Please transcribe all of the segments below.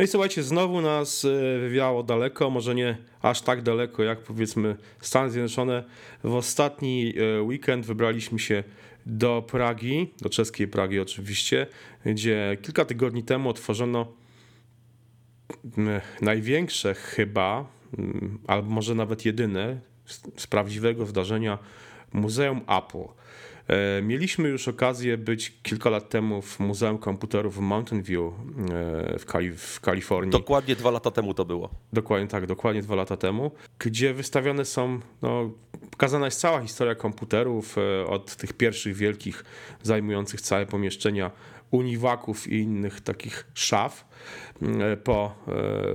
No i słuchajcie, znowu nas e, wywiało daleko, może nie aż tak daleko jak powiedzmy Stany Zjednoczone. W ostatni e, weekend wybraliśmy się do Pragi, do czeskiej Pragi oczywiście, gdzie kilka tygodni temu otworzono największe chyba, albo może nawet jedyne z prawdziwego zdarzenia Muzeum Apple. E, mieliśmy już okazję być kilka lat temu w Muzeum Komputerów w Mountain View e, w, Kali w Kalifornii. Dokładnie dwa lata temu to było. Dokładnie tak, dokładnie dwa lata temu, gdzie wystawione są, no, pokazana jest cała historia komputerów e, od tych pierwszych wielkich zajmujących całe pomieszczenia uniwaków i innych takich szaf po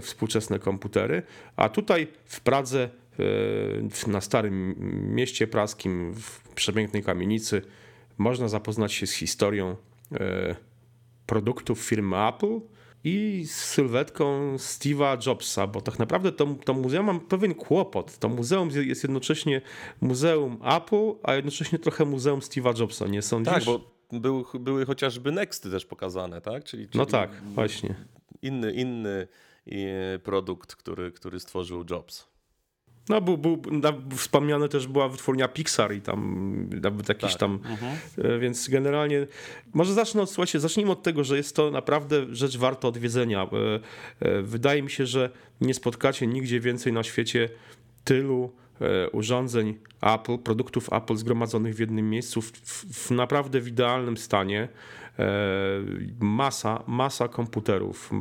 współczesne komputery. A tutaj w Pradze na Starym Mieście Praskim, w przepięknej kamienicy, można zapoznać się z historią e, produktów firmy Apple i z sylwetką Steve'a Jobsa, bo tak naprawdę to, to muzeum mam pewien kłopot. To muzeum jest jednocześnie muzeum Apple, a jednocześnie trochę muzeum Steve'a Jobsa, nie sądzisz? Tak, bo był, były chociażby Nexty też pokazane, tak? Czyli, czyli no tak, właśnie. Inny, inny e, produkt, który, który stworzył Jobs. No, był, był, wspomniane też była wytwórnia Pixar i tam nawet jakiś tak. tam, mhm. E, więc generalnie może zacznę od, słuchajcie, zacznijmy od tego, że jest to naprawdę rzecz warta odwiedzenia. E, e, wydaje mi się, że nie spotkacie nigdzie więcej na świecie tylu urządzeń Apple, produktów Apple zgromadzonych w jednym miejscu w, w naprawdę w idealnym stanie. E, masa, masa komputerów,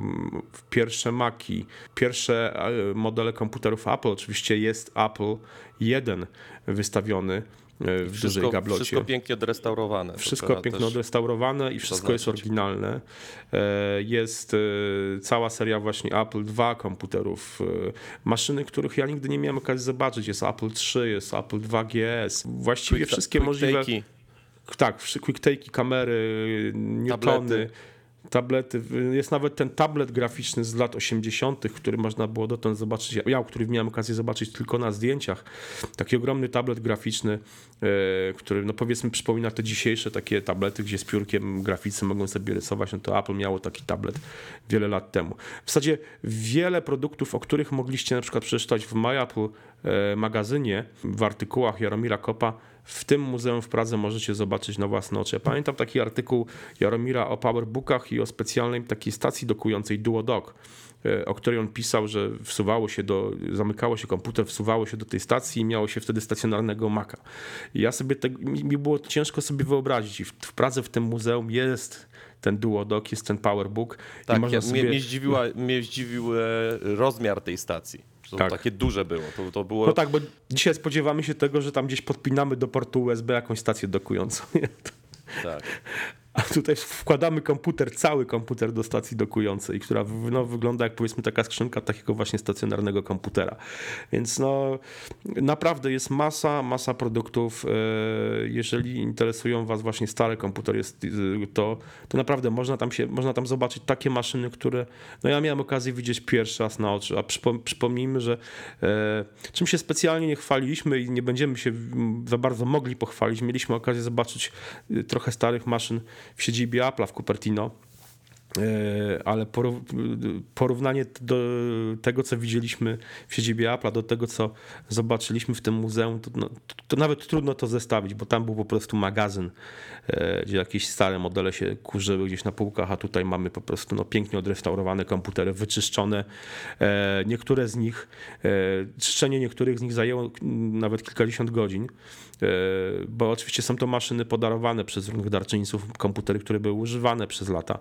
pierwsze Maki, pierwsze e, modele komputerów Apple, oczywiście jest Apple 1 wystawiony e, w wszystko, dużej gablocie. Wszystko pięknie odrestaurowane. Wszystko pięknie odrestaurowane i wszystko jest oryginalne. Jest cała seria właśnie Apple 2 komputerów, maszyny, których ja nigdy nie miałem okazji zobaczyć. Jest Apple 3, jest Apple 2 GS. Właściwie wszystkie możliwe... Tak, quick take, kamery, newtony, tablety. Jest nawet ten tablet graficzny z lat 80., który można było dotąd zobaczyć. Ja, który miałem okazję zobaczyć tylko na zdjęciach. Taki ogromny tablet graficzny, e, który no powiedzmy przypomina te dzisiejsze takie tablety, gdzie z piórkiem graficy mogą sobie rysować. No to Apple miało taki tablet wiele lat temu. W zasadzie wiele produktów, o których mogliście na przykład przeczytać w My Apple e, magazynie, w artykułach Jaromira Kopa, w tym muzeum w Pradze możecie zobaczyć na własne oczy. pamiętam taki artykuł Jaromira o powerbookach i o specjalnej takiej stacji dokującej DuoDock e, o której on pisał, że wsuwało się do, zamykało się komputer, wsuwało się do tej stacji i miało się wtedy stacjonarnego Maca. I ja sobie, te, mi było ciężko sobie wyobrazić i w, Pradze w tym muzeum jest ten DuoDock, jest ten PowerBook. Tak, i można ja, sobie... mnie, mnie, zdziwiła, mnie zdziwił e, rozmiar tej stacji. To tak. takie duże było. To, to było. No tak, bo dzisiaj spodziewamy się tego, że tam gdzieś podpinamy do portu USB jakąś stację dokującą. Tak. A tutaj wkładamy komputer, cały komputer do stacji dokującej, która no, wygląda jak powiedzmy taka skrzynka takiego właśnie stacjonarnego komputera. Więc no naprawdę jest masa, masa produktów. E, jeżeli interesują Was właśnie stare komputery, to, to naprawdę można tam się, można tam zobaczyć takie maszyny, które no ja miałem okazję widzieć pierwszy raz na oczy, a przypomnijmy, że e, czym się specjalnie nie chwaliliśmy i nie będziemy się za bardzo mogli pochwalić, mieliśmy okazję zobaczyć e, trochę starych maszyn w siedzibie Apple'a w Cupertino. E, ale porównanie do tego, co widzieliśmy w siedzibie Apple'a, do tego, co zobaczyliśmy w tym muzeum, to, no, to, nawet trudno to zestawić, bo tam był po prostu magazyn, e, gdzie jakieś stare modele się kurzyły gdzieś na półkach, a tutaj mamy po prostu no, pięknie odrestaurowane komputery, wyczyszczone. E, niektóre z nich, czyszczenie niektórych z nich zajęło nawet kilkadziesiąt godzin. Bo oczywiście są to maszyny podarowane przez różnych darczyńców, komputery, które były używane przez lata,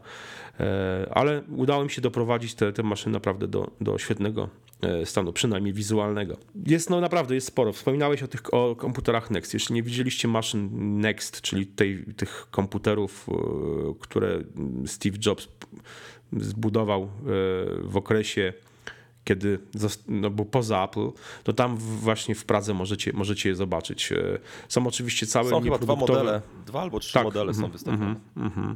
ale udało mi się doprowadzić te, te maszyny naprawdę do, do świetnego e, stanu, przynajmniej wizualnego. Jest no naprawdę, jest sporo. Wspominałeś o tych o komputerach Next. Jeśli nie widzieliście maszyn Next, czyli tej, tych komputerów, które Steve Jobs zbudował w okresie kiedy no, był poza Apple, to tam właśnie w Pradze możecie, możecie je zobaczyć. E, są oczywiście całe Są chyba dwa modele, dwa albo trzy tak, modele mm, są mhm, wystawione. Mm, mm,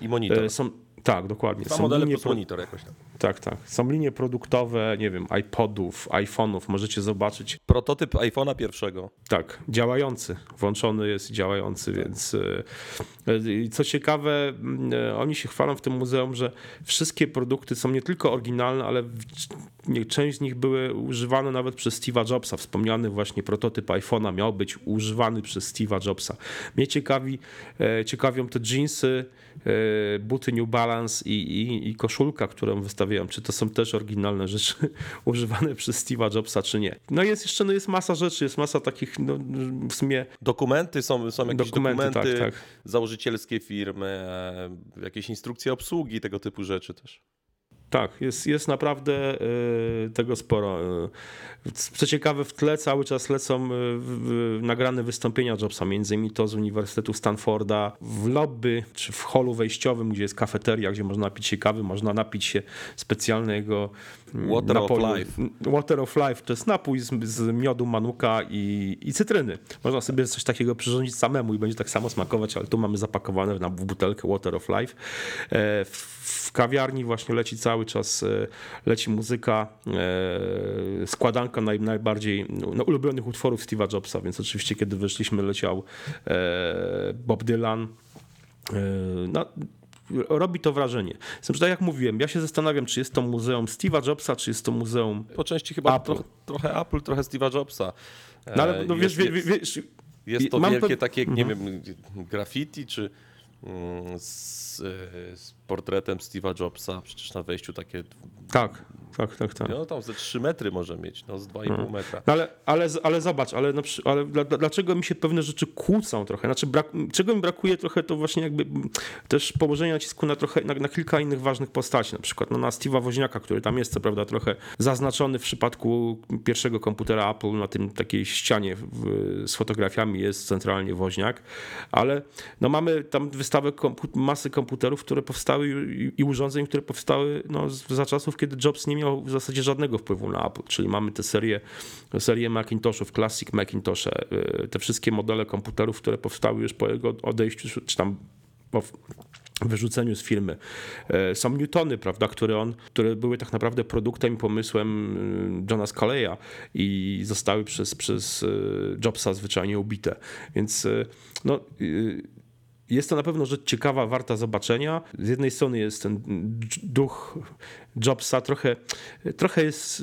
I monitor. E, Są, tak, dokładnie. Dwa Są modele linie plus monitor jakoś tam. Tak, tak. Są linie produktowe, nie wiem, iPodów, iPhone'ów. Możecie zobaczyć. Prototyp iPhone'a pierwszego. Tak, działający. Włączony jest działający, więc e, e, co ciekawe, m, e, oni się chwalą w tym muzeum, że wszystkie produkty są nie tylko oryginalne, ale część z nich były używane nawet przez Steve'a Jobsa. Wspomniany właśnie prototyp iPhone'a miał być używany przez Steve'a Jobsa. Mnie ciekawi, ciekawią te jeansy, buty New Balance i, i, i koszulka, którą wystawiałem. Czy to są też oryginalne rzeczy używane przez Steve'a Jobsa, czy nie. No jest jeszcze, no jest masa rzeczy, jest masa takich, no w sumie Dokumenty są, są jakieś Dokumenty, dokumenty, tak, tak. założycielskie firmy, e, jakieś instrukcje obsługi, tego typu rzeczy też. Tak, jest, jest naprawdę y, tego sporo. Y, Co ciekawe, w tle cały czas lecą y, nagrane wystąpienia Jobsa, między innymi to z Uniwersytetu Stanforda, w lobby czy w holu wejściowym, gdzie jest kafeteria, gdzie można napić się kawy, można napić się specjalnego Water of life. Water of Life to jest napój z, z miodu, manuka i, i cytryny. Można sobie coś takiego przyrządzić samemu i będzie tak samo smakować, ale tu mamy zapakowane na w butelkę Water of Life. E, W, w kawiarni właśnie leci cały czas, e, leci muzyka, e, składanka naj, najbardziej no, ulubionych utworów Steve'a Jobsa, więc oczywiście kiedy wyszliśmy leciał Bob Dylan. No, robi to wrażenie. Zresztą tak jak mówiłem, ja się zastanawiam, czy jest to muzeum Steve'a Jobsa, czy jest to muzeum Po części chyba Apple. tro, trochę Apple, trochę Steve'a Jobsa. No ale no, E, wiesz, jest, wie- wie- wiesz, jest to wielkie pe- takie, nie wiem, graffiti, czy mm, z, e, z portretem Steve'a Jobsa, przecież na wejściu takie, tak, tak, tak, tak. no tam ze 3 metry może mieć, no z 2,5 metra. No ale, ale, ale zobacz, ale, na, ale dla, dla- dlaczego mi się pewne rzeczy kłócą trochę? Znaczy, brak, czego mi brakuje trochę, to właśnie jakby też położenie nacisku na trochę, na, na kilka innych ważnych postaci, na przykład no, na Steve'a Woźniaka, który tam jest, co prawda, trochę zaznaczony w przypadku pierwszego komputera Apple, na tym takiej ścianie w, z fotografiami jest centralnie Woźniak, ale no mamy tam wystawę kompu- masy komputerów, które powstały i, i urządzeń, które powstały no, za czasów, kiedy Jobs nie miał w zasadzie żadnego wpływu na Apple, czyli mamy tę serię, serię Macintoshów, Classic Macintosze, y, te wszystkie modele komputerów, które powstały już po jego odejściu, czy tam po wyrzuceniu z firmy. E, Są Newtony, prawda, które, on, które były tak naprawdę produktem i pomysłem y, Johna Scaleya i zostały przez, przez y, Jobsa zwyczajnie ubite. Więc y, no, y, jest to na pewno rzecz ciekawa, warta zobaczenia. Z jednej strony jest ten duch Jobsa, trochę, trochę jest...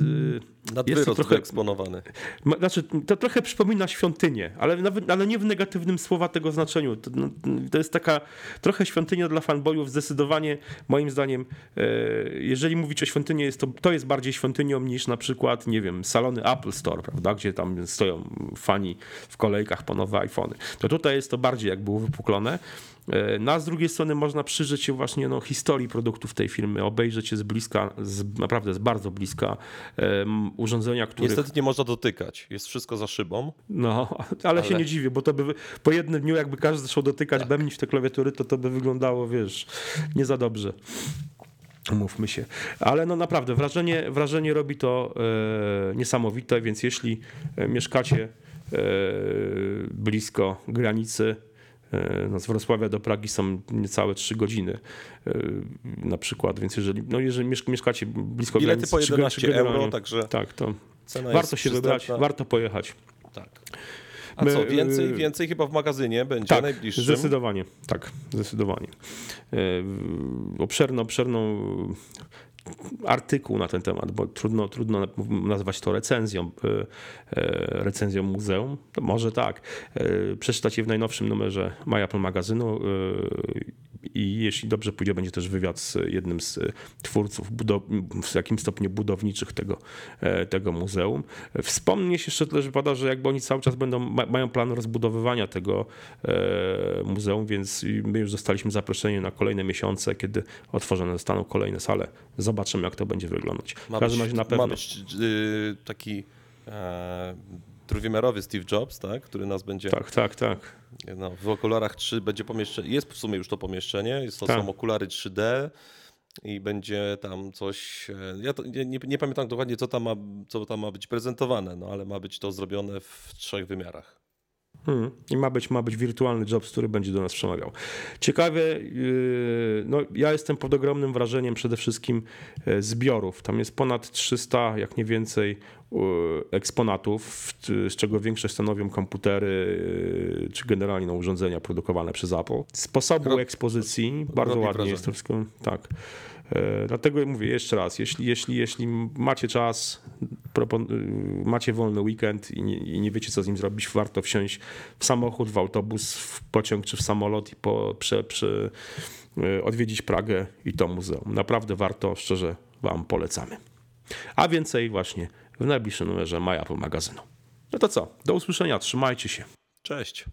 y, jest Nadwyrost to trochę, wyeksponowany. Ma- Znaczy, to trochę przypomina świątynię, ale, nawet, ale nie w negatywnym słowa tego znaczeniu. To, no, to jest taka trochę świątynia dla fanboyów. Zdecydowanie, moim zdaniem, e, jeżeli mówić o świątyni, jest to, to jest bardziej świątynią niż na przykład, nie wiem, salony Apple Store, prawda, gdzie tam stoją fani w kolejkach po nowe iPhony. To tutaj jest to bardziej jakby uwypuklone. E, No a z drugiej strony można przyjrzeć się właśnie no, historii produktów tej firmy, obejrzeć je z bliska, z, naprawdę z bardzo bliska em, urządzenia, których... Niestety nie można dotykać, jest wszystko za szybą. No, ale, się Ale- nie dziwię, bo to by po jednym dniu, jakby każdy zaczął dotykać, tak. bębnić w te klawiatury, to to by wyglądało, wiesz, nie za dobrze. Mówmy się. Ale no naprawdę, wrażenie, wrażenie robi to e, niesamowite, więc jeśli e, mieszkacie e, blisko granicy, no z Wrocławia do Pragi są niecałe 3 godziny e, na przykład, więc jeżeli, no jeżeli mieszk- mieszkacie blisko Bilety granicy... po trzy go- 11 trzy euro, także Tak, to warto się wybrać, warto pojechać. Tak. A co, więcej, y, więcej chyba w magazynie będzie Tak, najbliższym. zdecydowanie, tak, zdecydowanie. E, Obszerno, obszerną artykuł na ten temat, bo trudno, trudno nazwać to recenzją, e, e, recenzją muzeum. To może tak. E, Przeczytać je w najnowszym numerze My Apple magazynu i jeśli dobrze pójdzie, będzie też wywiad z jednym z twórców w jakim stopniu budowniczych tego, e, tego muzeum. Wspomnieć jeszcze też wypada, że jakby oni cały czas będą, ma, mają plan rozbudowywania tego e, muzeum, więc my już zostaliśmy zaproszeni na kolejne miesiące, kiedy otworzone zostaną kolejne sale. Zobaczymy, jak to będzie wyglądać. W każdym razie na pewno. Ma być y, taki e, trójwymiarowy Steve Jobs, tak? który nas będzie Tak, tak, tak. no, w okularach 3 będzie pomieszczenie. Jest w sumie już to pomieszczenie, jest to Tak. są okulary 3D i będzie tam coś. e, Ja to, nie, nie, nie pamiętam dokładnie, co tam, ma, co tam ma być prezentowane, no ale ma być to zrobione w trzech wymiarach. Hmm. I ma być, ma być wirtualny Jobs, który będzie do nas przemawiał. Ciekawie, yy, no ja jestem pod ogromnym wrażeniem przede wszystkim e, zbiorów. Tam jest ponad 300, jak nie więcej, yy, eksponatów, z czego większość stanowią komputery, yy, czy generalnie no, urządzenia produkowane przez Apple. Sposobu Rob- ekspozycji, bardzo ładnie wrażenie. jest to wszystko, tak. E, Dlatego mówię jeszcze raz, jeśli, jeśli, jeśli macie czas, y, macie wolny weekend i nie, i nie wiecie, co z nim zrobić, warto wsiąść w samochód, w autobus, w pociąg czy w samolot i po, prze, prze, y, odwiedzić Pragę i to muzeum. Naprawdę warto, szczerze Wam polecamy. A więcej właśnie w najbliższym numerze My Apple magazynu. No to co, do usłyszenia, trzymajcie się. Cześć.